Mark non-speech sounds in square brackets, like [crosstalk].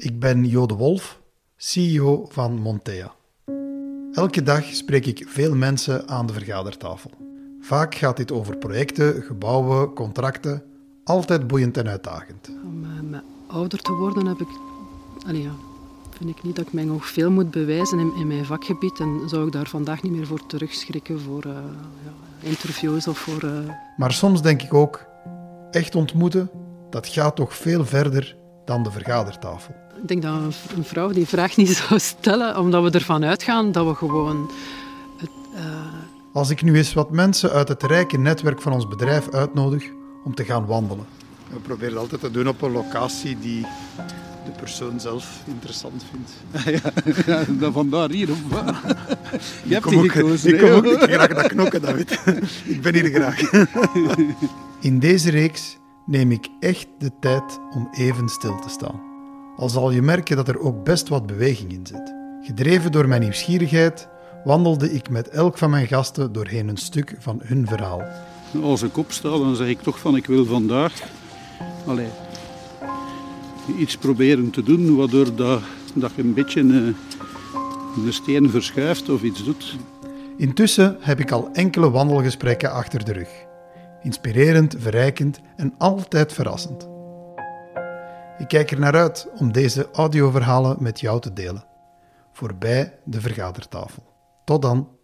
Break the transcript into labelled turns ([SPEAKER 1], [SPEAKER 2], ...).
[SPEAKER 1] Ik ben Jode Wolf, CEO van Montea. Elke dag spreek ik veel mensen aan de vergadertafel. Vaak gaat dit over projecten, gebouwen, contracten. Altijd boeiend en uitdagend.
[SPEAKER 2] Om uh, met ouder te worden heb ik... Allee, ja, vind ik niet dat ik mij nog veel moet bewijzen in, in mijn vakgebied. En zou ik daar vandaag niet meer voor terugschrikken voor uh, ja, interviews of voor... Uh...
[SPEAKER 1] Maar soms denk ik ook, echt ontmoeten, dat gaat toch veel verder dan de vergadertafel.
[SPEAKER 2] Ik denk dat een vrouw die vraag niet [laughs] zou stellen, omdat we ervan uitgaan dat we gewoon... Het, uh...
[SPEAKER 1] Als ik nu eens wat mensen uit het rijke netwerk van ons bedrijf uitnodig om te gaan wandelen.
[SPEAKER 3] We proberen het altijd te doen op een locatie die de persoon zelf interessant vindt. [laughs]
[SPEAKER 4] ja, ja, vandaar hier. Of Je hebt
[SPEAKER 3] die
[SPEAKER 4] gekozen.
[SPEAKER 3] Ik kom ook niet graag dat knokken, David. ik ben hier graag.
[SPEAKER 1] In deze reeks neem ik echt de tijd om even stil te staan. Al zal je merken dat er ook best wat beweging in zit. Gedreven door mijn nieuwsgierigheid wandelde ik met elk van mijn gasten doorheen een stuk van hun verhaal.
[SPEAKER 4] Als ik opsta, dan zeg ik toch van ik wil vandaag allee, iets proberen te doen waardoor dat, dat je een beetje een, een steen verschuift of iets doet.
[SPEAKER 1] Intussen heb ik al enkele wandelgesprekken achter de rug. Inspirerend, verrijkend en altijd verrassend. Ik kijk er naar uit om deze audioverhalen met jou te delen. Voorbij de vergadertafel. Tot dan.